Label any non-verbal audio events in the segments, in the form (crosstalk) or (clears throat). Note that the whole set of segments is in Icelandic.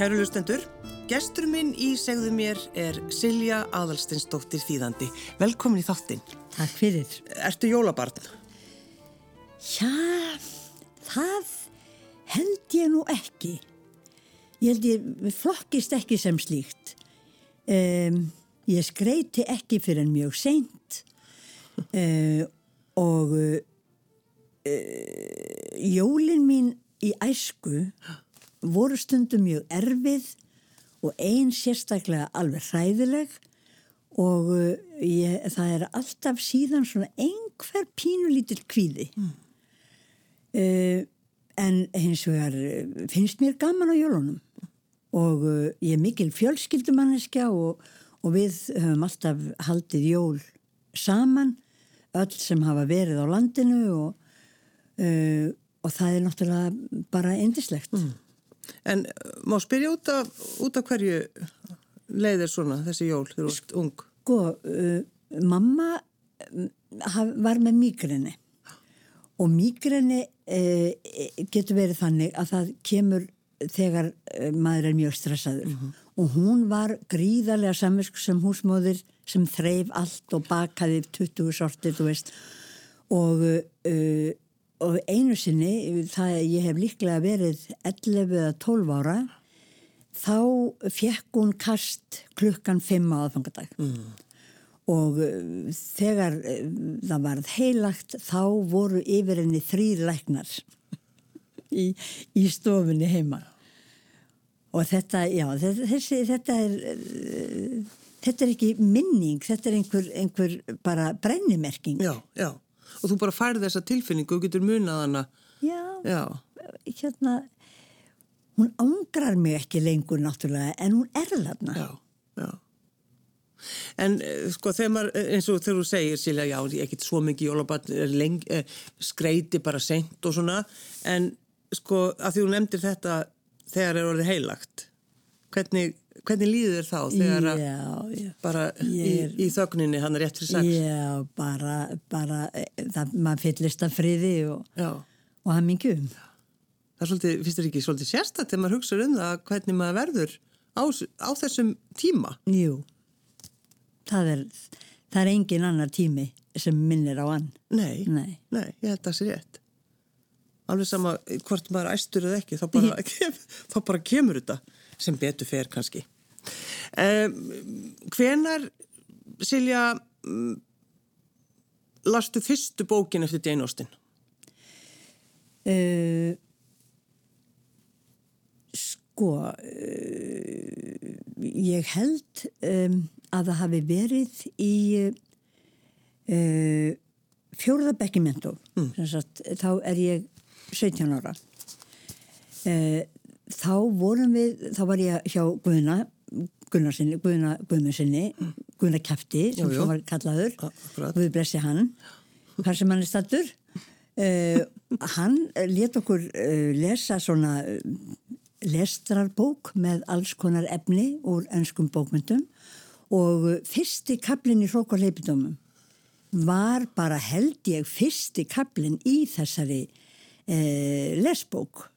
Kæru lustendur, gestur minn í segðu mér er Silja Adalstinsdóttir Þýðandi. Velkomin í þáttinn. Takk fyrir. Ertu jólabarn? Já, það held ég nú ekki. Ég held ég flokkist ekki sem slíkt. Um, ég skreiti ekki fyrir en mjög seint uh, og uh, jólin mín í æsku voru stundum mjög erfið og einn sérstaklega alveg hræðileg og uh, ég, það er alltaf síðan svona einhver pínulítil kvíði. Mm. Uh, en hins vegar uh, finnst mér gaman á jólunum og uh, ég er mikil fjölskyldumanniska og, og við höfum alltaf haldið jól saman, öll sem hafa verið á landinu og, uh, og það er náttúrulega bara endislegt. Mm. En uh, má spyrja út af, út af hverju leiðir svona þessi jól þegar þú ert ung? Sko, uh, mamma uh, var með mýgrinni og mýgrinni uh, getur verið þannig að það kemur þegar uh, maður er mjög stressaður mm -hmm. og hún var gríðarlega samvisk sem húsmóðir sem þreif allt og bakaði 20 sortir, þú veist og uh, og einu sinni, það ég hef líklega verið 11 eða 12 ára þá fekk hún kast klukkan 5 á aðfangadag. Mm. og uh, þegar uh, það varð heilagt þá voru yfir henni þrýr læknar (laughs) í, í stofunni heima. Og þetta, já, þessi, þetta er uh, þetta er ekki minning, þetta er einhver, einhver bara brennimerking. Já, já og þú bara færði þessa tilfinningu og getur munað hana. Já, já, hérna hún ángrar mig ekki lengur náttúrulega en hún er þarna. Já, já. En eh, sko þegar maður, eh, eins og þegar þú segir Silja, já, ég ekkert svo mikið jólabat eh, skreiti bara sent og svona, en sko að því þú nefndir þetta þegar er orðið heilagt hvernig Hvernig líður þér þá þegar að bara er, í, í þögninni hann er rétt fyrir sex? Já, bara, bara það, maður fyllist af friði og, og hann mingjum. Það er svolítið, finnst þér ekki svolítið sérstaklega þegar maður hugsaður um það hvernig maður verður á, á þessum tíma? Jú, það er, það er engin annar tími sem minnir á hann. Nei, nei, nei ég held að það sé rétt. Alveg sama hvort maður æstur eða ekki, þá bara, (laughs) þá bara kemur þetta sem betur fer kannski. Um, hvenar, Silja, um, lastu fyrstu bókin eftir Jane Austen? Uh, sko, uh, ég held um, að það hafi verið í uh, fjórðabekkimentó. Mm. Þá er ég 17 ára. Uh, þá vorum við, þá var ég hjá Guðna, Guðnarsinni, Guðna Guðmundsinni, Guðna Kæfti sem jú, jú. var kallaður, Guð blessi hann, hvað sem hann er stattur. Uh, eh, hann let okkur uh, lesa svona uh, lestrarbók með alls konar efni úr ennskum bókmyndum og fyrsti kaplinn í hrók og leipidómum var bara held ég fyrsti kaplinn í þessari lesbók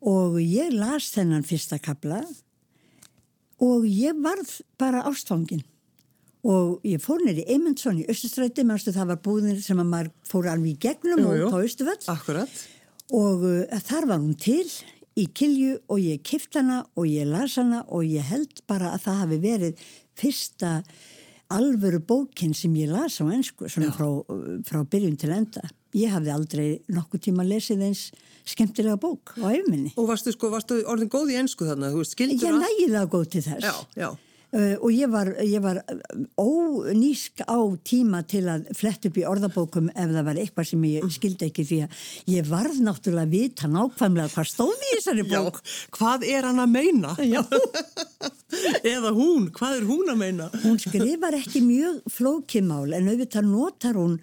og ég las þennan fyrsta kabla og ég varð bara ástfangin. Og ég fór nýri Eymundsson í Östustræti mannstu það var búðin sem að maður fór alveg í gegnum jú, jú. og á Östuvall og uh, þar var hún til í kilju og ég kipt hana og ég las hana og ég held bara að það hafi verið fyrsta alvöru bókin sem ég las á ennsku svona frá, frá byrjun til enda ég hafði aldrei nokkuð tíma lesið eins skemmtilega bók á efminni. Og varstu, sko, varstu orðin góð í ennsku þarna? Ég er nægilega góð til þess. Já, já. Uh, og ég var, ég var ónísk á tíma til að flett upp í orðabókum ef það var eitthvað sem ég skildi ekki því að ég varð náttúrulega að vita nákvæmlega hvað stóði í þessari bók. Já, hvað er hann að meina? Já. (laughs) Eða hún, hvað er hún að meina? Hún skrifar ekki mjög flókimál en auðvitað notar hún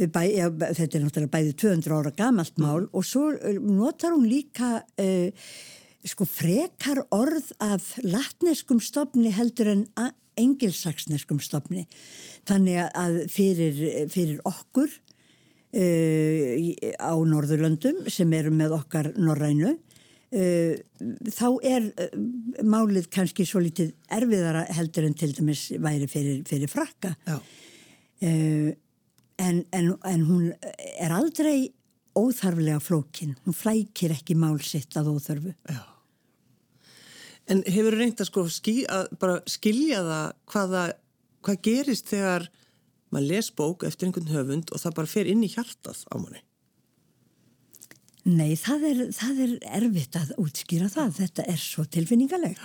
Bæ, ja, þetta er náttúrulega bæði 200 ára gamalt mál mm. og svo eh, notar hún líka uh, sko frekar orð af latneskum stopni heldur en engilsaksneskum stopni þannig að fyrir, fyrir okkur uh, á Norðurlöndum sem eru með okkar norrænu uh, þá er uh, málið kannski svo litið erfiðara heldur en til dæmis væri fyrir, fyrir frakka Já. uh, en, en, en hún er aldrei óþarflega flókin hún flækir ekki mál sitt að óþarfu Já. En hefur reynd að sko skí, að bara skilja það hvaða, hvað gerist þegar maður les bók eftir einhvern höfund og það bara fer inn í hjartað á manni? Nei, það er, það er erfitt að útskýra það. Þetta er svo tilfinningalegt.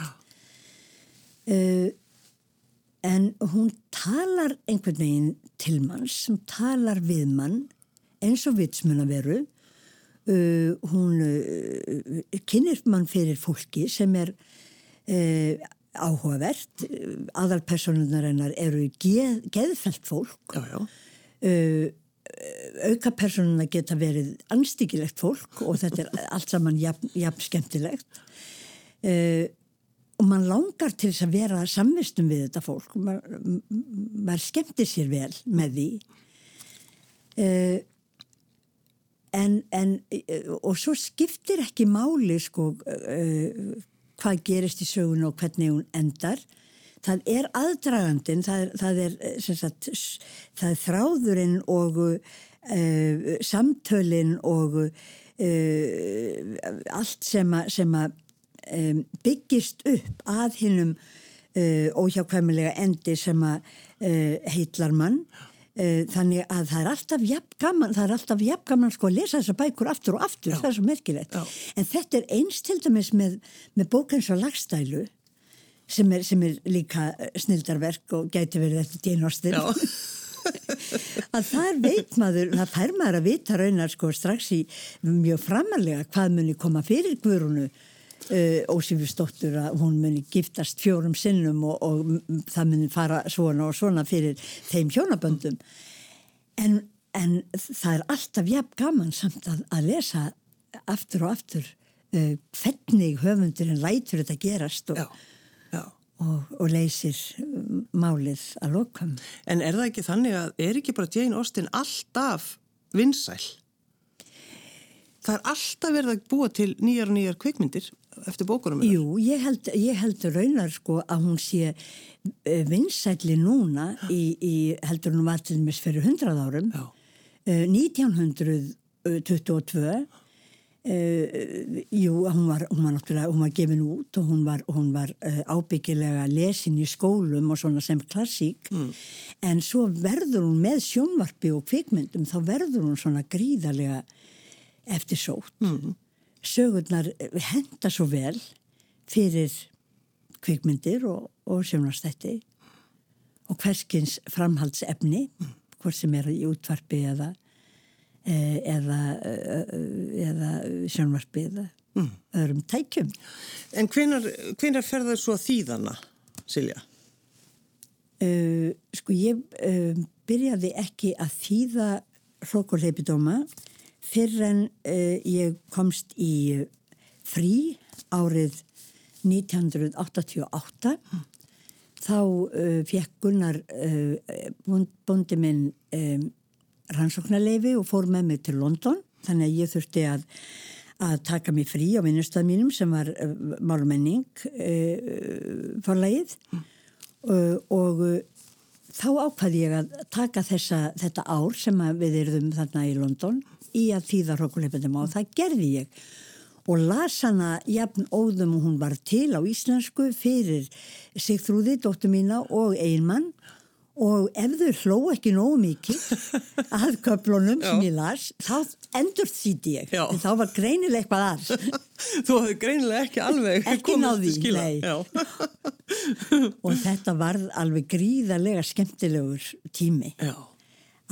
Uh, en hún talar einhvern veginn til mann sem talar við mann eins og vitsmun að veru. Uh, hún uh, kynir mann fyrir fólki sem er áhugavert. Aðalpersonunar hennar eru geð, geðfælt fólk. Já, já. Auka personuna geta verið anstíkilegt fólk og þetta er allt saman jafn, jafn skemmtilegt. Uh, og mann langar til þess að vera samvistum við þetta fólk. Man, maður skemmtir sér vel með því. Uh, en, en, og svo skiptir ekki máli sko uh, hvað gerist í sögun og hvernig hún endar það er aðdragandin það það er, sagt, það er þráðurinn og uh, samtölinn og allt sem að um, byggist upp að hinnum uh, óhjákvæmilega endi sem að heitlar mann þannig að það er alltaf jafn gaman, það er alltaf jafn gaman sko að lesa þessar bækur aftur og aftur, Já. það er svo merkilegt Já. en þetta er eins til dæmis með, með bókens og lagstælu sem er, sem er líka snildarverk og gæti verið eftir dýnostin (laughs) að það veit maður, það fær maður að vita raunar sko strax í mjög framalega hvað muni koma fyrir Guðrúnu Uh, Ósifjustóttur að hún muni giftast fjórum sinnum og, og það muni fara svona og svona fyrir þeim hjónaböndum en, en það er alltaf jafn gaman samt að, að lesa aftur og aftur uh, hvernig höfundurinn lætur þetta gerast og, já, já. og, og leysir málið að lokam. En er það ekki þannig að er ekki bara Jane Austen alltaf vinsæl? Það er alltaf verið að búa til nýjar og nýjar kveikmyndir eftir bókunum? Jú, ég held, ég held raunar sko að hún sé vinsætli núna í, í heldur hún var til meins fyrir hundrað árum. Já. 1922 Uh, jú, hún var, hún var náttúrulega, hún var gefin út og hún var, hún var uh, ábyggilega lesin í skólum og svona sem klassík mm. en svo verður hún með sjónvarpi og kvikmyndum þá verður hún svona gríðarlega eftir sótt mm. Sögurnar henda svo vel fyrir kvikmyndir og, og sjónvarstætti og hverskins framhaldsefni hvort sem er í útvarpi eða eða, eða sjónvarpi eða mm. öðrum tækjum. En hvenar fer það svo þýðana, Silja? Uh, sko ég uh, byrjaði ekki að þýða hrókurleipidóma fyrir en uh, ég komst í frí árið 1988 mm. þá fekk Gunnar bondi minn um, rannsóknarleifi og fór með mig til London þannig að ég þurfti að, að taka mig frí á vinnustaf mínum sem var uh, málmenning uh, forlægið uh, og þá ákvaði ég að taka þessa, þetta ár sem við erum þarna í London í að þýða hrókuleipendum og það gerði ég. Og las hana jafn óðum og hún var til á íslensku fyrir Sigþrúði, dóttu mína og einmann og ef þau hló ekki nógu mikið (laughs) að köflunum sem ég las þá endur þýtti ég en þá var greinileg eitthvað að. (laughs) Þú hafði greinileg ekki alveg ekki náði, nei. (laughs) Og þetta var alveg gríðarlega skemmtilegur tími. Já.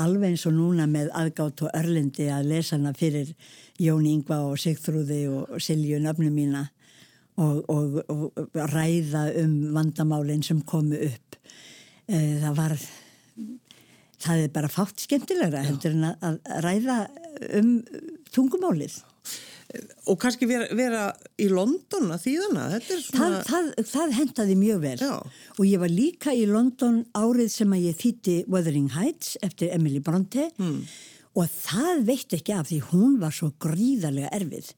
Alveg eins og núna með aðgátt og örlendi að lesa hana fyrir Jón Ingva og Sigþrúði og Silju nöfnum mína og, og, og ræða um vandamálinn sem komu upp. Eh, það var það er bara fátt skemmtilegra heldur en að, að ræða um tungumálið og kannski vera, vera í London að þýðana svona... það, það, það hendaði mjög vel Já. og ég var líka í London árið sem að ég þýtti Wuthering Heights eftir Emily Bronte mm. og það veitt ekki af því hún var svo gríðarlega erfið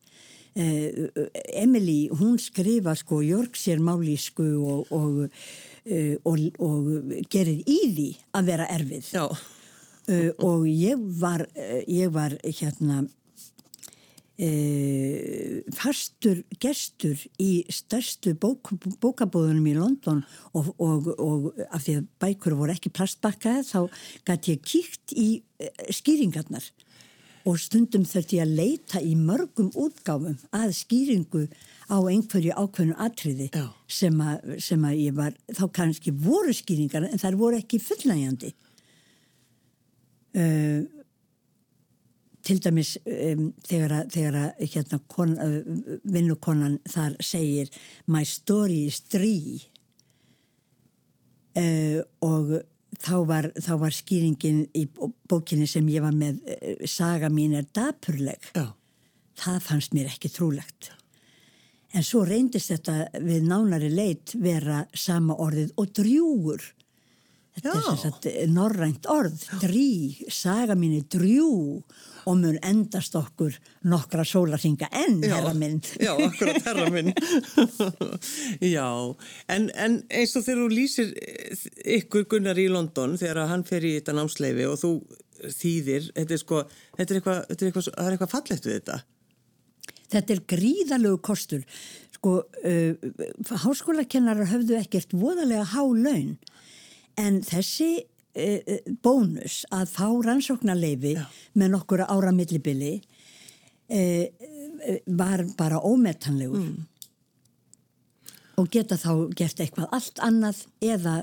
eh, Emily, hún skrifa sko Yorkshire málísku og, og, eh, og, og gerir í því að vera erfið Já. uh, og ég var, uh, ég var hérna uh, fastur gestur í stærstu bók, bókabóðunum í London og, og, og af því að bækur voru ekki plastbakkaði þá gæti ég kíkt í uh, skýringarnar og stundum þurfti ég að leita í mörgum útgáfum að skýringu á einhverju ákveðnu atriði sem að, sem að ég var, þá kannski voru skýringar en þær voru ekki fullnægjandi. Uh, til dæmis um, þegar að, þegar að hérna, kon, uh, vinnukonan þar segir my story is three. Uh, og þá var, þá var skýringin í bókinni sem ég var með uh, saga mín er dapurleg. Já. það fannst mér ekki trúlegt. En svo reyndist þetta við nánari leit vera sama orðið og drjúur þetta Já. er sagt norrænt orð drí, saga mín er drjú og mun endast okkur nokkra sólarhinga enn, herra minn. Já, akkurat herra minn. (laughs) Já, en, en eins og þegar þú lýsir ykkur Gunnar í London þegar hann fer í þetta námsleifi og þú þýðir, þetta er sko þetta er eitthvað, þetta er eitthvað, það er eitthvað fallegt við þetta? Þetta er gríðalögu kostur. Sko, uh, háskólakennarar höfðu ekkert voðalega há laun en þessi uh, bónus að fá rannsóknarleifi með nokkura ára millibili uh, var bara ómetanlegur. Mm. Og geta þá gert eitthvað allt annað eða,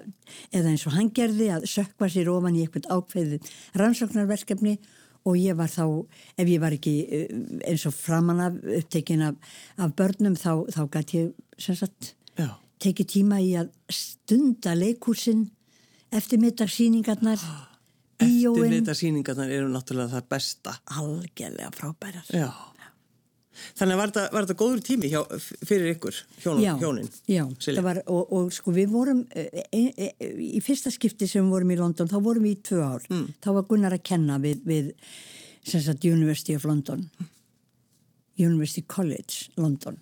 eða eins og hann gerði að sökva sér ofan í eitthvað ákveðið rannsóknarverkefni og ég var þá, ef ég var ekki eh, eins og framan af upptekinn af, af börnum þá, þá gæti ég sem sagt Já. tekið tíma í að stunda leikúsin eftirmiddagsýningarnar (gasps) bíóin, Eftirmyndasýningarnar eru náttúrulega það besta. Algjörlega frábærar. Já. Þannig var þetta, var þetta góður tími hjá, fyrir ykkur, hjón, já, hjónin? já, var, og, og sko við vorum e, e, e, í fyrsta skipti sem við vorum í London, þá vorum við í tvö ár. Mm. þá var Gunnar að kenna við, við sagt University of London. University College London.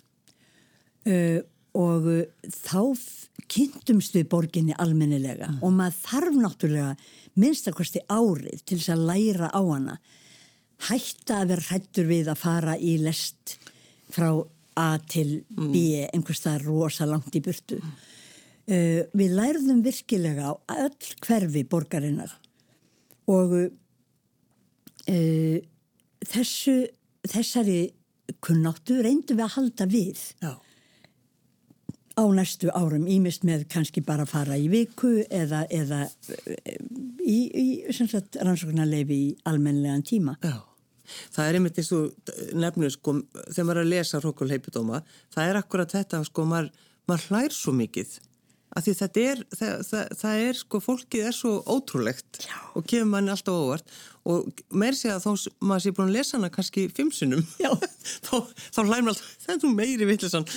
Uh, og uh, þá kynntumst við borginni almennilega. Og maður þarf náttúrulega minnstakosti árið til þess að læra á hana. Hætta að vera hrættur við að fara í lest frá A til B einhvers það rosa langt í burtu. Uh, við lærðum virkilega á öll hverfi borgarinnar. Og uh, þessu þessari kunnáttu reyndum við að halda við. Já, á næstu árum, ímist með kannski bara fara í viku eða, eða eh, í, í rannsóknarleifi í almennilegan tíma. já Það er einmitt eins og nefnir sko, þegar maður er að lesa Rókulheipidóma, það er akkurat þetta sko, maður, maður hlær svo mikið af því þetta er, það, það, það er sko, fólkið er svo ótrúlegt Já. og kemur manni alltaf óvart. Og meir sé að þó maður sé búin að lesa hana kannski fimmsunum, (laughs) þá, þá hlæm maður alltaf, það er nú meiri vittlisann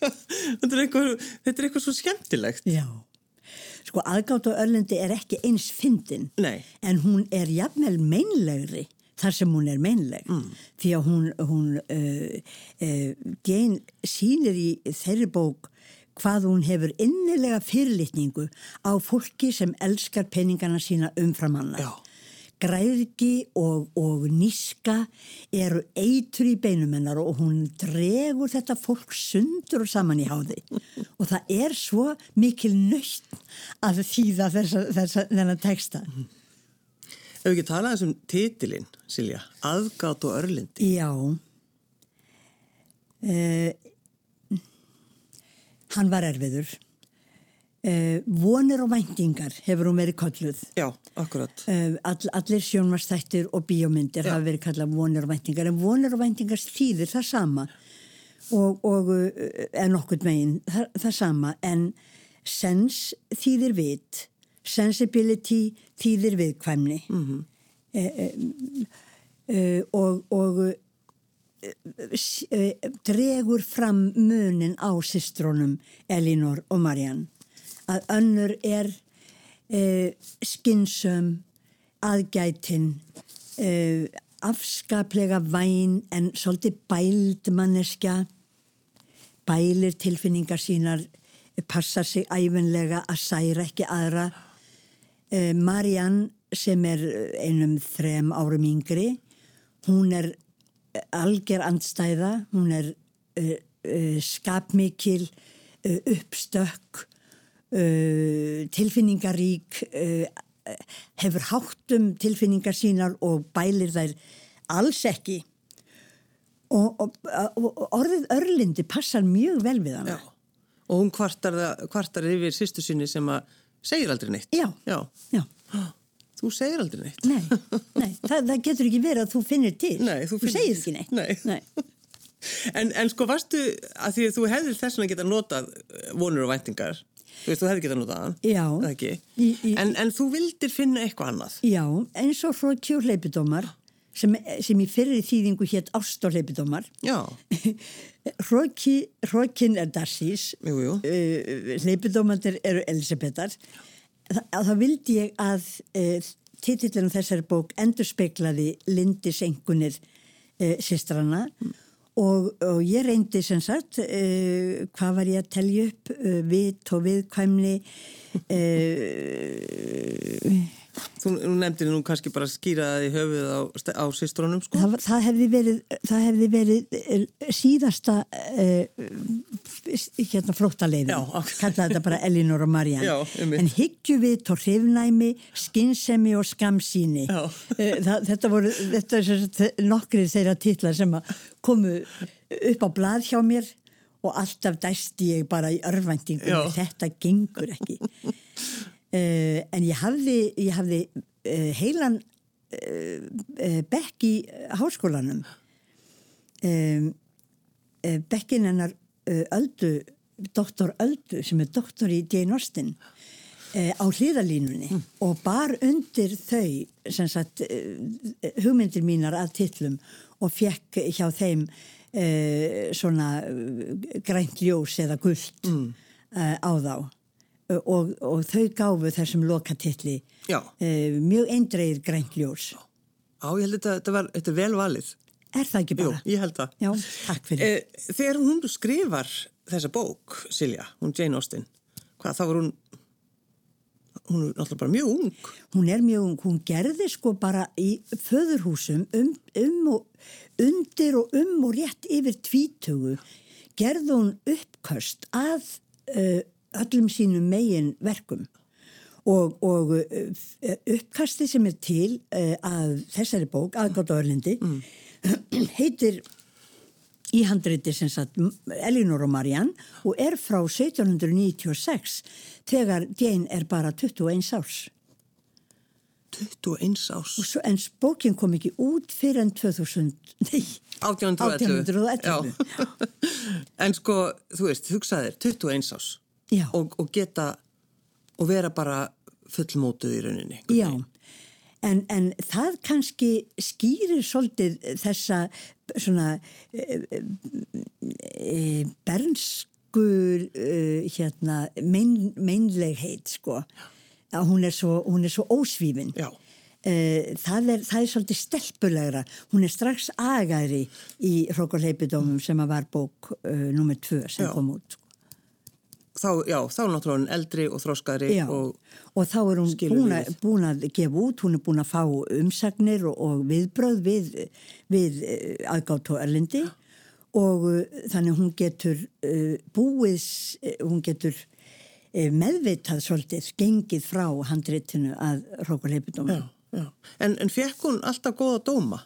(laughs) þetta, er eitthvað- þetta er eitthvað svo skemmtilegt. Já. Sko aðgátt á Örlendi er ekki eins fyndin. En hún er jafnvel meinlegri þar sem hún er meinleg. Mm. því að hún, hún uh, uh, Jane sýnir í þeirri bók hvað hún hefur innilega fyrirlitningu á fólki sem elskar peningana sína umfram annað. Já. Græðgi og, og níska eru eitur í beinum hennar og hún dregur þetta fólk sundur og saman í háði og það er svo mikil nöytt að þýða þessa, þessa, þennan texta. Ef við ekki tala þessum titilinn, Silja, aðgátt og örlindi. Já. Uh, hann var erfiður. Uh, vonir og væntingar hefur hún verið kolluð. Já, akkurat. Uh, all, allir sjónvarstættir og bíómyndir Já. hafa verið kallað vonir og væntingar en vonir og væntingar þýðir það sama og, og uh, er nokkurt megin það, það sama en sense þýðir vit sensibility þýðir viðkvæmni mm -hmm. og, og uh, s- uh, dregur fram munin á systrónum Elinor og Marianne að önnur er uh, skinsum aðgætin uh, afskaplega væn en svolítið bæld manneskja, bælir tilfinningar sínar, passar sig æfinlega að særa ekki aðra. Eh, Marianne sem er einum þrem árum yngri, hún er alger andstæða, hún er uh, uh, skapmikil, uh, uppstökk, tilfinningarík, hefur háttum tilfinningar sínar og bælir þær alls ekki. Og, og, og orðið örlindi passar mjög vel við hana. Já. Og hún kvartar, kvartar yfir sýstu sinni sem að segir aldrei neitt. Já. Já. Já. Þú segir aldrei neitt. Nei, nei það, það getur ekki verið að þú finnir til. Nei, þú, þú segir ekki neitt. Nei. nei. (laughs) En, en sko varstu að því að þú hefðir þess að geta notað vonur og væntingar. Þú veist, þú hefði getað notað hann. Já. Í, í, en, en þú vildir finna eitthvað annað. Já, eins og frá kjórleipidómar sem, sem í fyrir þýðingu hétt Ást og leipidómar. Já. (laughs) Hrókin er Darsís. Jú, jú. Uh, leipidómandir eru Elisabetar. Þa, þá vildi ég að uh, titillinu þessari bók endur speiklaði Lindi Sengunir uh, sýstrana mm. og, og ég reyndi sem sagt uh, hvað var ég að telja upp vit og viðkvæmni Þú nefndir nú kannski bara skýraði höfuð á, á sýstrónum sko? Það, það hefði verið, það hefði verið síðasta hérna flóttaleiðin kallaði þetta bara Elinor og Marianne Já, um en hyggjuvit og hrifnæmi skinnsemi og skamsíni það, þetta voru þetta nokkrið þeirra titlar sem komu upp á blað hjá mér og alltaf dæsti ég bara í örvendingum þetta gengur ekki. Uh, en ég hafði, ég hafði uh, heilan uh, bekk í háskólanum. Bekkin hennar Öldu, doktor Öldu sem er doktor í Jane Austen á hlýðalínunni mm. og bar undir þau sagt, hugmyndir mínar að tillum og fekk hjá þeim uh, svona grænt ljós eða gullt mm. uh, á þá og, og þau gáfu þessum lokatilli uh, mjög eindreið grænt ljós Já, ég held að þetta, var, þetta vel valið Er það ekki bara? Jú, ég held það. Já, takk fyrir. Þegar hún skrifar þessa bók, Silja, hún Jane Austen, hvað þá var hún, hún er náttúrulega bara mjög ung. Hún er mjög ung, hún gerði sko bara í föðurhúsum um, um og undir og um og rétt yfir tvítugu, gerði hún uppkast að uh, öllum sínum megin verkum. Og, og uppkasti sem er til uh, að þessari bók, aðgátt á Örlindi, mm (clears throat) heitir í handreiti sem sagt Elinor og Marianne og er frá 1796 þegar Jane er bara 21 árs. 21 árs? Svo, en bókin kom ekki út fyrir enn 2000 nei, 1811 en sko þú veist, hugsaðir 21 árs. Og, og geta og vera bara fullmótuð í rauninni já En, en það kannski skýrir svolítið þessa svona e, e, bernskur e, hérna, mein, meinlegheit sko. Að hún er svo, hún er svo ósvífin. Já. Það er, það er svolítið stelpulegra. Hún er strax agari í Hrókarleipidómum sem að var bók uh, nummer tvö sem Já. kom út. Þá, já, þá er náttúrulega eldri og þróskari og, og þá er hún búin að, búin að gefa út, hún er búin að fá umsagnir og, og viðbröð við, við aðgátt og erlindi og uh, þannig hún getur uh, búið, hún getur uh, meðvitað svolítið, gengið frá handréttinu að Rókarleipidóma. En, en fekk hún alltaf góða dóma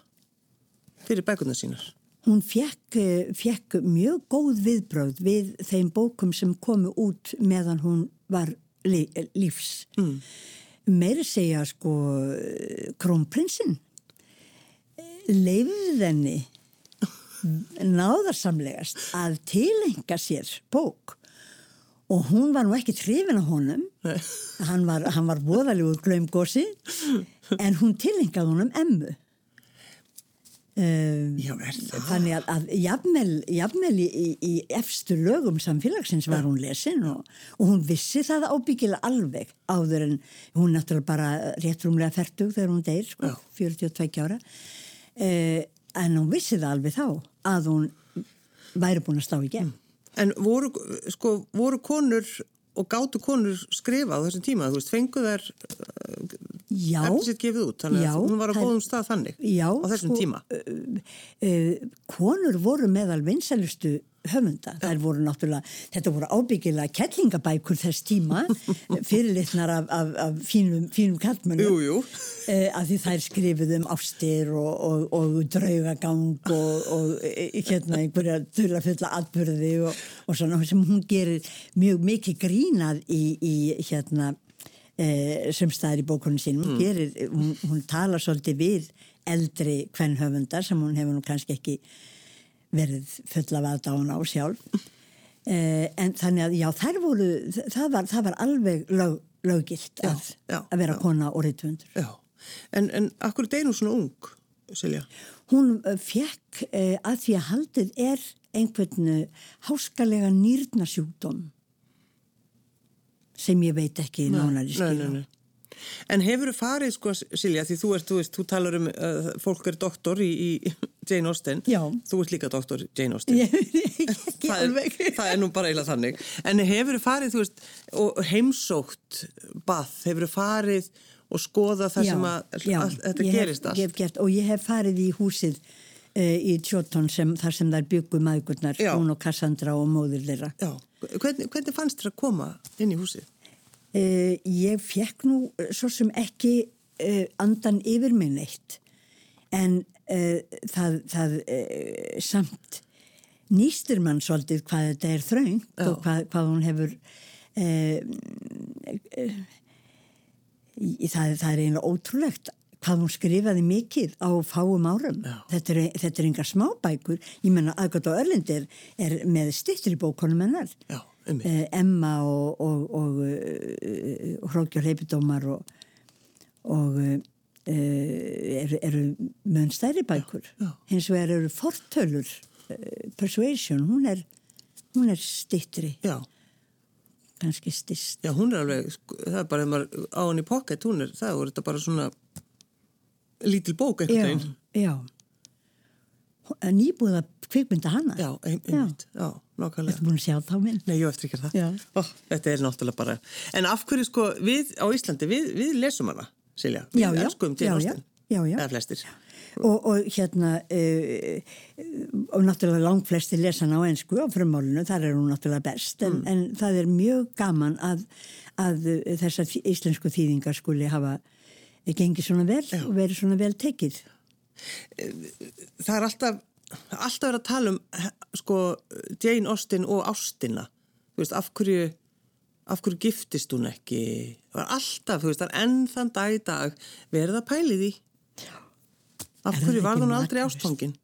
fyrir bækuna sínar? Hún fekk, fekk mjög góð viðbröð við þeim bókum sem komu út meðan hún var lífs. Mm. Meiri segja sko krónprinsinn. Leifði þenni náðarsamlegast að tilenga sér bók. Og hún var nú ekki trefin á honum. Hann var, hann var voðalegur glaumgósi en hún tilengaði honum emmu Um, Já, þannig að, að jafnvel, jafnvel í, í, í efstu lögum samfélagsins var hún lesin og, og hún vissi það ábyggilega alveg áður en hún náttúrulega bara rétt rúmlega færtug þegar hún deyr, sko, 42 ára. Eh, en hún vissi það alveg þá að hún væri búin að stá í gegn. En voru, sko, voru konur og gáttu konur skrifa á þessum tíma, þú veist, fengu þær Já, eftir sitt gefið út, þannig Já, að hún var á það- góðum stað þannig Já, á þessum sko, tíma. uh, konur voru meðal vinsælustu höfunda. Þær voru náttúrulega, þetta voru ábyggilega kettlingabækur þess tíma, (laughs) fyrirlitnar af, af, af fínum, fínum kallmönnum. Jú, jú. Uh, að því þær skrifuð um ástir og, og, og draugagang og, og eh, hérna einhverja þurrafulla atbyrði og, og svona sem hún gerir mjög mikið grínað í, í hérna eh, sem staðir í bókunum sínum hún, gerir, hún, hún talar svolítið við eldri kvennhöfundar sem hún hefur nú kannski ekki verið fulla af aðdáðan á sjálf. Eh, en þannig að já þær voru það var, það var alveg lög, löggilt Já, að, já, að vera já. kona og reytvöndur Já, en, en akkur deyr hún svona ung, Silja? hún uh, fekk uh, að því að haldið er einhvern uh, háskalega nýrnasjúkdóm sem ég veit ekki nánar í Nei, skil nei, nei. En hefur þú farið, sko, Silja, því þú ert, þú veist, þú talar um, uh, fólk er doktor í, í (laughs) Jane Austen. Já. Þú ert líka doktor í Jane Austen. (laughs) það, er, það er nú bara eiginlega þannig. En hefur þú farið, þú veist, og heimsótt bath, hefur þú farið og skoða það sem að, að þetta ég gerist hef, allt? ég hef gert, og ég hef farið í húsið í Tjótton sem, þar sem þær byggu maðgurnar, hún og Cassandra og móður þeirra Já, hvernig, hvernig fannst þér að koma inn í húsið? Uh, ég fekk nú uh, svo sem ekki uh, andan yfir mig neitt en uh, það, það uh, samt nýstir mann svolítið hvað þetta er Já. og hvað, hvað hún hefur í- það, það er eiginlega ótrúlegt hvað hún skrifaði mikið á fáum árum. Já. þetta er, þetta er engar smábækur. Ég menna aðgótt á Örlindir er með styrtir í bókonum hennar Já, um eh, Emma og, og, og uh, Hrókjör Heipidómar og, og uh, eru, mun stærri bækur. Já, hins vegar eru fortölur uh, Persuasion, hún er hún er stittri, Já, kannski stist já, hún er alveg, sko, það er bara, ef maður á henni pocket, hún er, það er þetta bara svona lítil bók já, einhvern veginn. já nýbúið að kvikmynda hana Já, ein, einmitt, já, nákvæmlega. Þetta búin að sjá þá minn Nei, ég eftir ekki það. Já. Ó, þetta er náttúrulega bara, en af hverju sko, við á Íslandi, við, við lesum hana, Silja. Já, já, já, já, já, já. Eða flestir. og, og hérna uh, og náttúrulega langt flesti lesan á ensku á frummálinu, þar er hún náttúrulega best en, Mm. en það er mjög gaman að, að þessar íslensku þýðingar skuli hafa gengið svona vel og verið svona vel tekið Það er alltaf, alltaf verið að tala um, sko, Jane Austen og ástina. Þú veist, af hverju, af hverju giftist hún ekki? Það var alltaf, þú veist, það er enn þann dag í dag verið að pæli því. Af Er hverju var ekki hún aldrei ástfangin?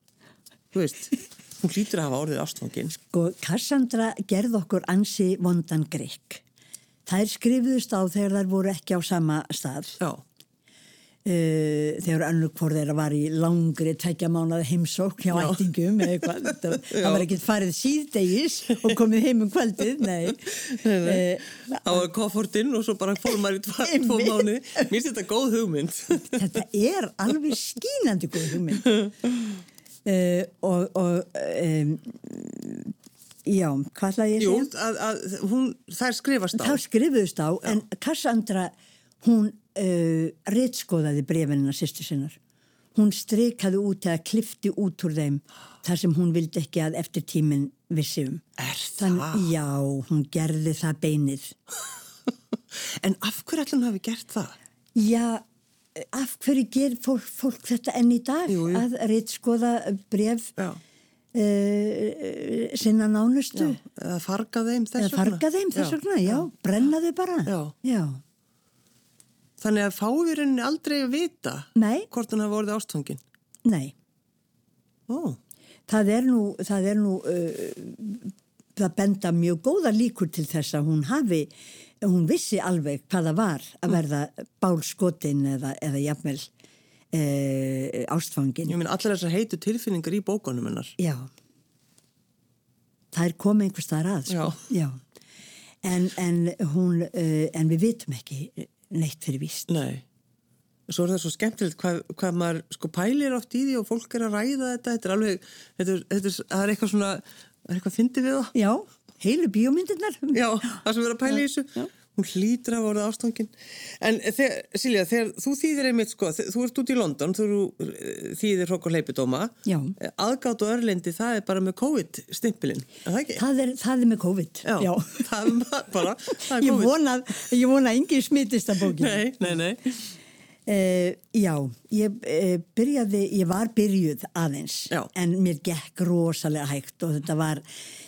Þú veist, hún hlýtur að hafa orðið ástfangin. Sko, Cassandra gerði okkur ansi vondan grikk þær skrifuðust á þegar þær voru ekki á sama stað Já, Uh, þegar önnur hvort þeirra var í langri tækja mánuða heimsók hjá Já. ættingum eða eitthvað (laughs) það, Já. það var ekkert farið síðdegis og komið heim um kvöldið nei, Uh, á koffortinn og svo bara fór maður í tvo tvo mánu. Mér finnst þetta góð hugmynd. (laughs) þetta er alveg skínandi góð hugmynd uh, (laughs) og, og um, já, hvað ætlaði ég að Jú, segja? að, að hún, þær skrifast á. þá skrifuðust á en Cassandra hún uh, ritskoðaði brefinina sýstu sinnar hún streikaði út eða klifti út úr þeim þar sem hún vildi ekki að eftir tíminn vissi um Er Þann, það? já, hún gerði það beinið (laughs) En af hverju allir hún hafi gert það? já, af hverju ger fólk, fólk þetta enn í dag Jú, jú. að ritskoða bref Já. uh, sinna nánustu Já, eða farga þeim þess eða farga þeim þess vegna, já, brenna þau bara Já. já. Þannig að fáirinn aldrei að vita Nei. hvort hún hafi orðið ástfangin. nei Ó, Það er nú, það er nú, uh, það benda mjög góða líkur til þess að hún hafi, hún vissi alveg hvað það var að verða bálskotin eða, eða jafnvel uh, ástfangin. ég minn allir þessar heitu tilfinningar í bókunum hennar. Já. Það er komið einhvers þar að, sko. Já. En, en hún, en við vitum ekki neitt fyrir víst. Nei. svo er það svo skemmtilegt hvað, hvað maður sko pælir oft í því og fólk er að ræða þetta, þetta er alveg, þetta er, þetta er, það er eitthvað svona, það er eitthvað fyndið við það. Já, heilu bíómyndirnar. Já, það sem er að pæla í þessu. Já. Hún hlýtur af orðið ástangin. En þegar, Silja, þegar þú þýðir einmitt, sko, þú ert út í London, þú þýðir hokk og leipidóma. Já. Aðgátt og örlendi, það er bara með COVID-stimpilinn, er það ekki? Það er, það er með COVID, já. já. (laughs) það bara, það er COVID. Ég vona, ég vona að enginn smittist að bókinu. Nei, nei, nei. Uh, já, ég uh, byrjaði, ég var byrjuð aðeins já. en mér gekk rosalega hægt og þetta var,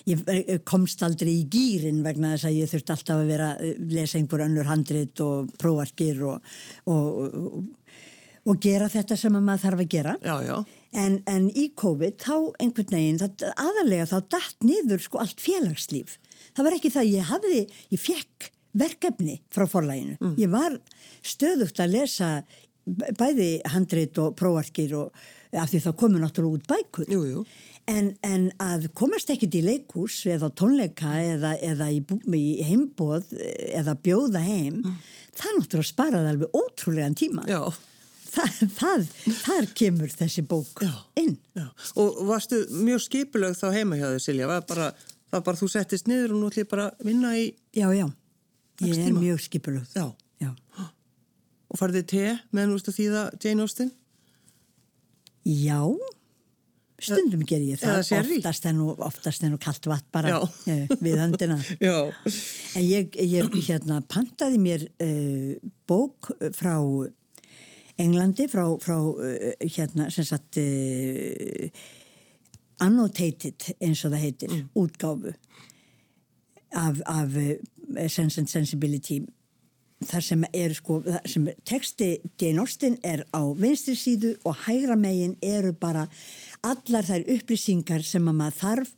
ég eh, komst aldrei í gýrin vegna þess að ég þurfti alltaf að vera, lesa einhver önnur handrit og prófarkir og, og, og, og gera þetta sem maður þarf að gera já, já. En, en í COVID þá einhvern veginn, það, aðalega þá dætt niður sko allt félagslíf það var ekki það, ég hafði, ég fekk verkefni frá forlæginu. Mm. Ég var stöðugt að lesa bæði handrit og próarkir og af því það komur náttúrulega út bækur. Jú, jú. En, en að komast ekkit í leikús eða tónleika eða, eða í, í heimboð eða bjóða heim, mm. það náttúrulega sparaði alveg ótrúlegan tíma. Já. Það, það, þar kemur þessi bók já, inn. Já. Og varstu mjög skipulög þá heima hjá þig Silja? Var bara, það var bara þú settist niður og nú ætlum ég bara að vinna í... Já, já. Ég er mjög skipulögð. Já. Já. Og farið þið te meðan þú veist að þýða Jane Austen? Já. Stundum ger ég það. Oftast en, og, oftast en og kallt vatn bara uh, við höndina. (laughs) Já. En ég, ég hérna pantaði mér uh, bók frá Englandi, frá, frá uh, hérna sem sagt annotated eins og það heitir, mm. útgáfu af, af Eh, sense and Sensibility þar sem er sko sem texti Jane Austen er á vinstri síðu og hægra megin eru bara allar þær upplýsingar sem að maður þarf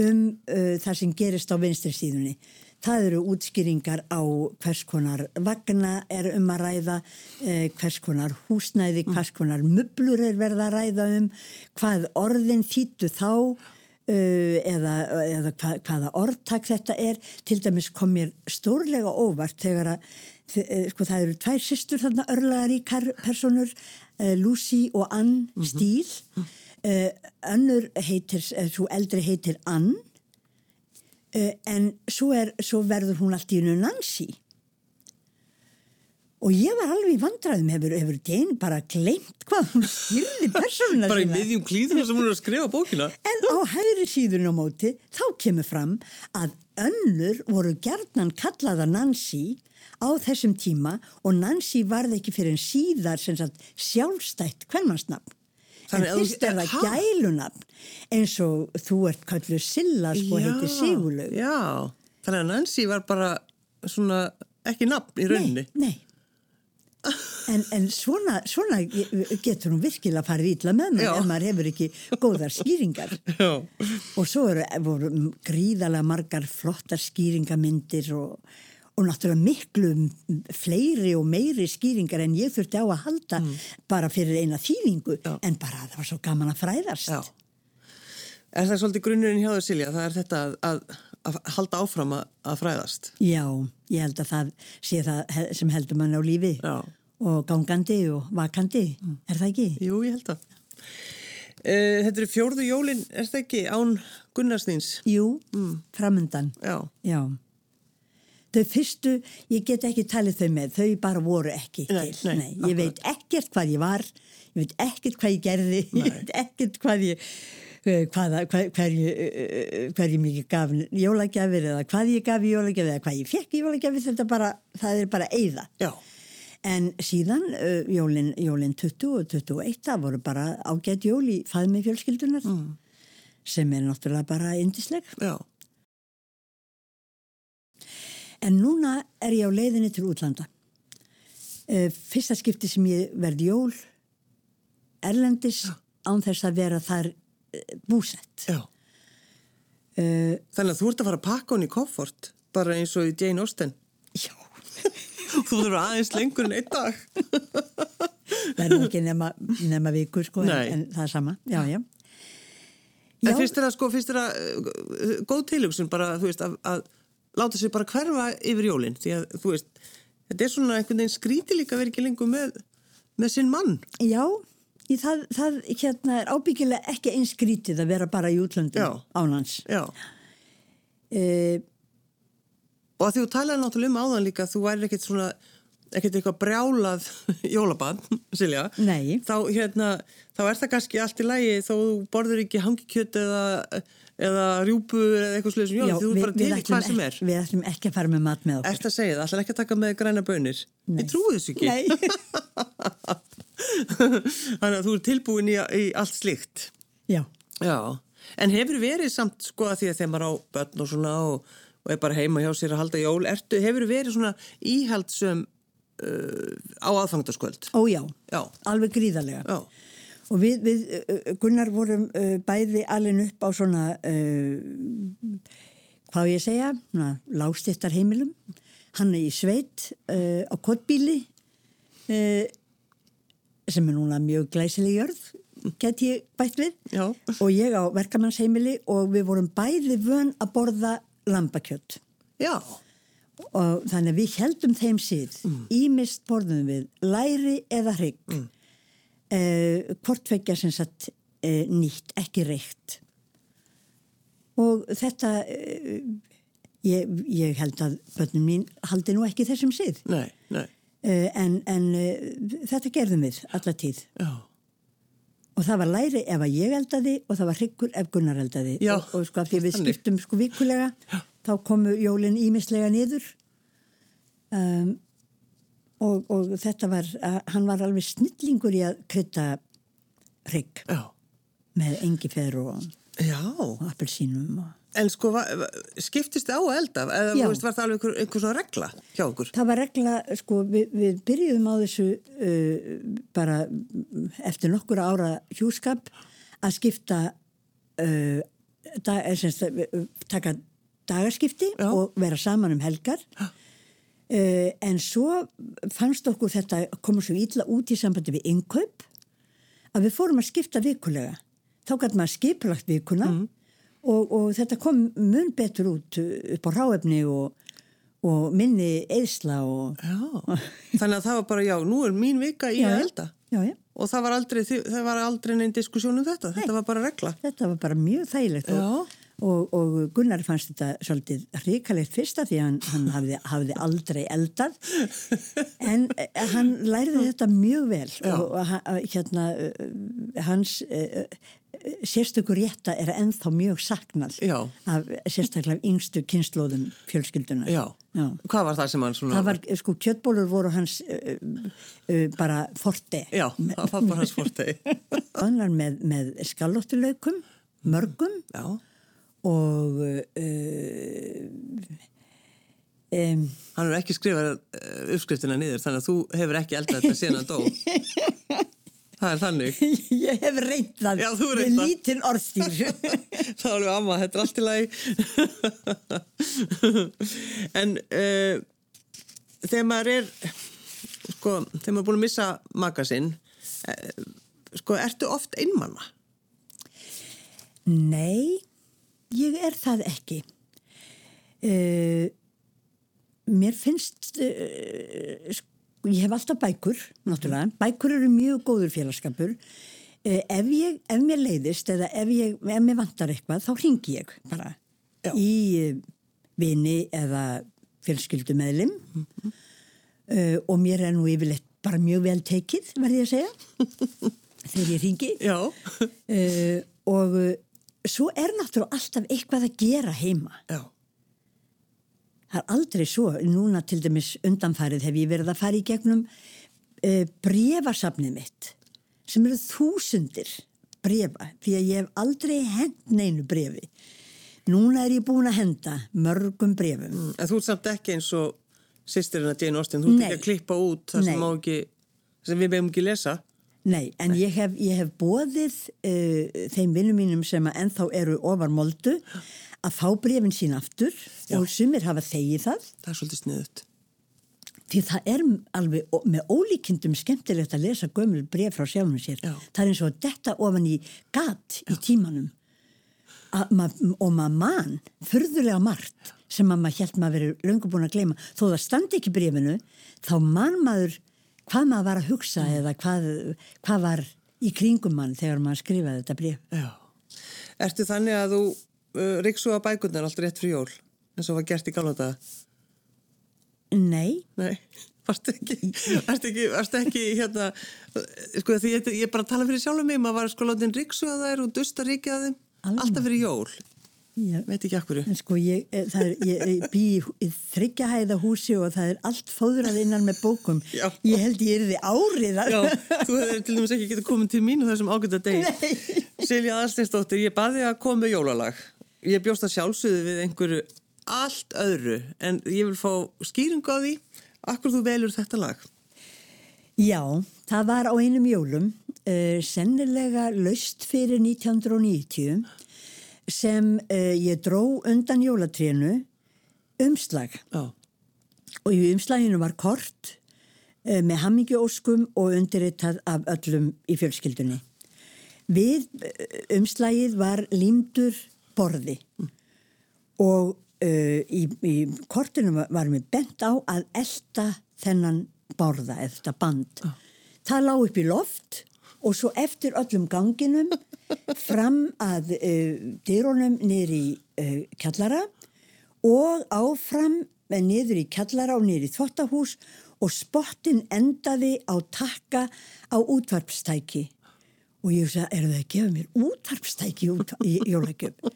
um uh, það sem gerist á vinstri síðunni. Það eru útskýringar á hvers konar vagna er um að ræða uh, hvers konar húsnæði hvers konar möblur er verða að ræða um hvað orðin þýttu þá eða, eða hva, hvaða orðtak þetta er. Til dæmis kom mér stórlega óvart þegar að uh, sko, það eru tvær sýstur þarna örlaðaríkar personur uh, Lucy og Ann mm -hmm. Stíl önnur heitir, svo eldri heitir Ann. En svo, er, svo verður hún allt í unnu Nancy og ég var alveg í vandraðum hefur, hefur Jane bara glemt hvað hún skilði persónuna bara í miðjum klíðuna sem hún er að skrifa bókina. En á hægri síðun á móti þá kemur fram að önnur voru gerðnan kallaða Nancy á þessum tíma og Nancy varði ekki fyrir en síðar sagt, sjálfstætt hvernmannsnafn en fyrst er það gælunafn eins og þú ert kalluð Silla sko heitir Sigurlaug. já, þannig að Nancy var bara svona ekki nafn í rauninni. Nei, nei En, en svona, svona getur hún virkilega farið ítla með mig ef maður hefur ekki góðar skýringar Já. og svo eru, voru gríðalega margar flottar skýringamindir og, og náttúrulega miklu fleiri og meiri skýringar en ég þurfti á að halda mm. bara fyrir eina þýðingu Já. en bara það var svo gaman að fræðast Já. Er það svolítið grunnurinn hjá þau Silja? Það er þetta að, að, að halda áfram að, fræðast? Já, ég held að það sé það sem heldur mann á lífi Já. og gangandi og vakandi, mm. er það ekki? Jú, ég held að. Uh, þetta eru fjórðu jólin, er það ekki án Gunnarsnýns? Jú, mm. framundan. Já. Já. Þau fyrstu, ég get ekki talið þau með, þau bara voru ekki nei, til. Nei, nei, ég veit ekkert hvað ég var, ég veit ekkert hvað ég gerði, ég veit ekkert hvað ég Eh, hvaða, hver, hverju, hverju mikið gaf jólagjafir eða hvað ég gaf í jólagjafir eða hvað ég fekk í jólagjafir þetta bara, það er bara eigða Já. en síðan uh, jólin, jólin 20 og 21 það voru bara ágætt jól í faðmi fjölskyldunar mm. sem er náttúrulega bara indisleg Já. en núna er ég á leiðinni til útlanda fyrsta skipti sem ég verði jól Erlendis án þess að vera þar búsett. Uh, Þannig að þú ert að fara að pakka hún í koffort bara eins og í Jane Austen. Já. (laughs) Þú þurfur aðeins lengur en einn dag. (laughs) Það er ekki nema, nema vikur sko en, en það er sama. Já, já. En finnst þér að sko, finnst þér að uh, góð tilugsun bara, þú veist, að, að láta sér bara hverfa yfir jólinn því að, þú veist, þetta er svona einhvern veginn skríti líka verið ekki lengur með með sinn mann. Já, í það, það hérna er ábyggilega ekki eins skrítið að vera bara í útlöndum ánans. Já. Uh, Og að því þú talaði náttúrulega um áðan líka, þú væri ekkert svona, ekkert eitthvað brjálað (laughs) jólabann, Silja. Nei. Þá, hérna, þá er það kannski allt í lægi þó þú borður ekki hangikjöt eða, eða rjúpu eða eitthvað sluðið sem jól, því þú er bara til í ætlum hvað sem er. við ætlum ekki að fara með mat með okkur. Ert að segja það, ætlar ekki að taka með græna bönir? Nei. Ég trúi þessu ekki. Nei. (laughs) Þannig að þú er tilbúin í, í allt slíkt. Já. Já, en hefur verið samt sko að því að þeim var á börn og svona og, og er bara heima hjá sér að halda jól, ertu, hefur verið svona íhaldsum uh, á aðfangtaskvöld? Ó já, Já, alveg gríðarlega. já, Og við, við uh, Gunnar vorum uh, bæði alveg upp á svona, uh, hvað ég segja, lágstittar heimilum. Hann er í sveit uh, á kottbíli uh, sem er núna mjög glæsileg jörð, get ég bætt við. já, Og ég á verkamannsheimili og við vorum bæði vön að borða lambakjött. já, Og þannig að við heldum þeim síð. Ímist borðum við læri eða hrygg. Mm. Hvort vekja sem sagt uh, nýtt, ekki reykt. Og þetta, uh, ég, ég held að börnum mín haldi nú ekki þessum síð. nei, en en uh, þetta gerðum við alla tíð. já, Og það var læri ef að ég eldaði og það var hryggur ef Gunnar eldaði. Já, Og, og sko því við skiptum sko vikulega, þá komu jólinn ímislega niður. Um, og, og þetta var, að, hann var alveg snillingur í að krydda hrygg já, með engifer og, já. og appelsínum. Og. En sko, skiptist þið á að elda? Eða Já. var það alveg einhver, einhver svona regla hjá okkur? Það var regla, sko, við, við byrjuðum á þessu uh, bara mm, eftir nokkur ára hjúskap að skipta, uh, dag, er, semst, uh, taka dagarskipti Já. og vera saman um helgar. Uh, en svo fannst okkur þetta koma svo ítla út í sambandi við innkaup að við fórum að skipta vikulega. Þá gæti maður skipulagt vikuna og, og þetta kom mun betur út uh, upp á ráefni og, og minni eðsla og... Já, þannig að það var bara, já, nú er mín vika í að elda. Já, já. Og það var aldrei, þi- það var aldrei neinn diskussjón um þetta, þetta var bara regla. Þetta var bara mjög þægilegt og, og, og Gunnar fannst þetta svolítið hrikalegt fyrsta því hann, hann hafði, hafði aldrei eldað en eh, hann læriði þetta mjög vel Já. og, hérna hans uh, sérstökur rétta er ennþá mjög saknað Já. af sérstaklega yngstu kynnslóðum fjölskyldunar. Já. Já. Hvað var það sem hann svona... Það var, sko, kjöttbólur voru hans uh, uh, bara forte. Já, það var bara hans fórtegi. (laughs) Hann var með, með skallóttulaukum, mörgum og uh, um, hann hefur ekki skrifað uppskriftina niður, þannig að þú hefur ekki eldað þetta síðan hann dó. (laughs) Það er þannig. (laughs) ég hef reynt það Já, þú hefur með reynt það. lítinn orðstýr. (laughs) Það er alveg amma, þetta er allt í lagi. (laughs) en uh, þegar maður er, sko, þegar maður er búin að missa maka sinn, uh, sko, ertu oft einmanna? Nei, ég er það ekki. Uh, mér finnst, uh, sko, ég hef alltaf bækur, náttúrulega. Bækur eru mjög góður félagskapur. Uh, ef, ég, ef mér leiðist eða ef, ég, ef mér vantar eitthvað, þá ringi ég bara Já. í uh, vini eða fjölskyldumeðlim uh, og mér er nú yfirleitt bara mjög vel tekið, verði ég að segja, (laughs) þegar ég ringi Já. uh, og svo er náttúrulega alltaf eitthvað að gera heima Já. Það er aldrei svo, núna til dæmis undanfarið hef ég verið að fara í gegnum uh, brefasafnið mitt sem eru þúsundir brefa, því að ég hef aldrei hend neinu brefi núna er ég búin að henda mörgum brefum En þú ert samt ekki eins og sýstirina Jane Austen, þú ert ekki að klippa út það sem, ekki, sem við beðum ekki lesa. Nei, en Ég, hef, hef bóðið uh, þeim vinnum mínum sem að ennþá eru ofar moldu að fá brefin sín aftur og sumir hafa þegið það. Það er svolítið sniðut. því það er alveg með ólíkindum skemmtilegt að lesa gömul bref frá sjálfum sér. Já. Það er eins og detta ofan í gat í tímanum. Ma og maður mann furðulega margt sem að maður held maður verið löngu búin að gleyma. Þó það standi ekki brefinu þá mann maður hvað maður var að hugsa eða hvað, hvað var í kringum mann þegar maður skrifaði þetta bref. Já. Ertu þannig að þú uh, riksu að bækundar allt rétt fyrir jól eins og var gert í galva daga? Nei. Nei, (laughs) varstu ekki, varstu ekki, varstu ekki hérna, sko því ég, ég bara tala fyrir sjálf um mig, maður var sko látin riksu að þær og dusta ríkja að þeim, Alveg. alltaf fyrir jól, Já. veit ekki akkur. En sko ég, eh, er, ég, ég bý í þryggjahæða húsi og það er allt fóðrað innan með bókum. Já. Ég held ég er þið árið. Já, þú hefur til dæmis ekki getið komin til mín og þessum ágönda degi. Silja Aðsteinsdóttir, ég baði að koma með jólalag. Ég bjóst að sjálfsögðu við einhverju allt öðru, en ég vil fá skýringu á því, akkur þú velur þetta lag. Já, það var á einum jólum, uh, sennilega laust fyrir 1990, sem uh, ég dró undan jólatrénu umslag. Já, Og í umslaginu var kort uh, með hammingjóskum og undirritað af öllum í fjölskyldunni. Við uh, umslagið var límdur borði og uh, í, í kortinu var- var mér bent á að elda þennan borða, þetta band. Það lá upp í loft og svo eftir öllum ganginum fram að uh, dyrunum niður í uh, kjallara og áfram með niður í kjallara og niður í þvottahús og spottin endaði á takka á útvarpstæki. Og ég sagði, eru það að gefa mér útvarpstæki út- í jólagjöf?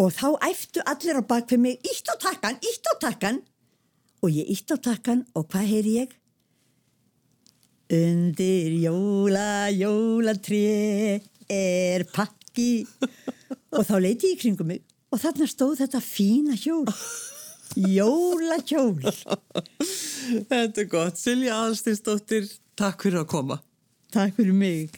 Og þá æftu allir á bak fyrir mig, ítt á takkan, ítt á takkan. Og ég ítt á takkan og hvað heyri ég? Undir jóla, jólatré er pakki. og þá leiti ég kringum mig og þarna stóð þetta fína hjól. Jólahjól. þetta er gott. Silja Aðsteinsdóttir, takk fyrir að koma. Takk fyrir mig.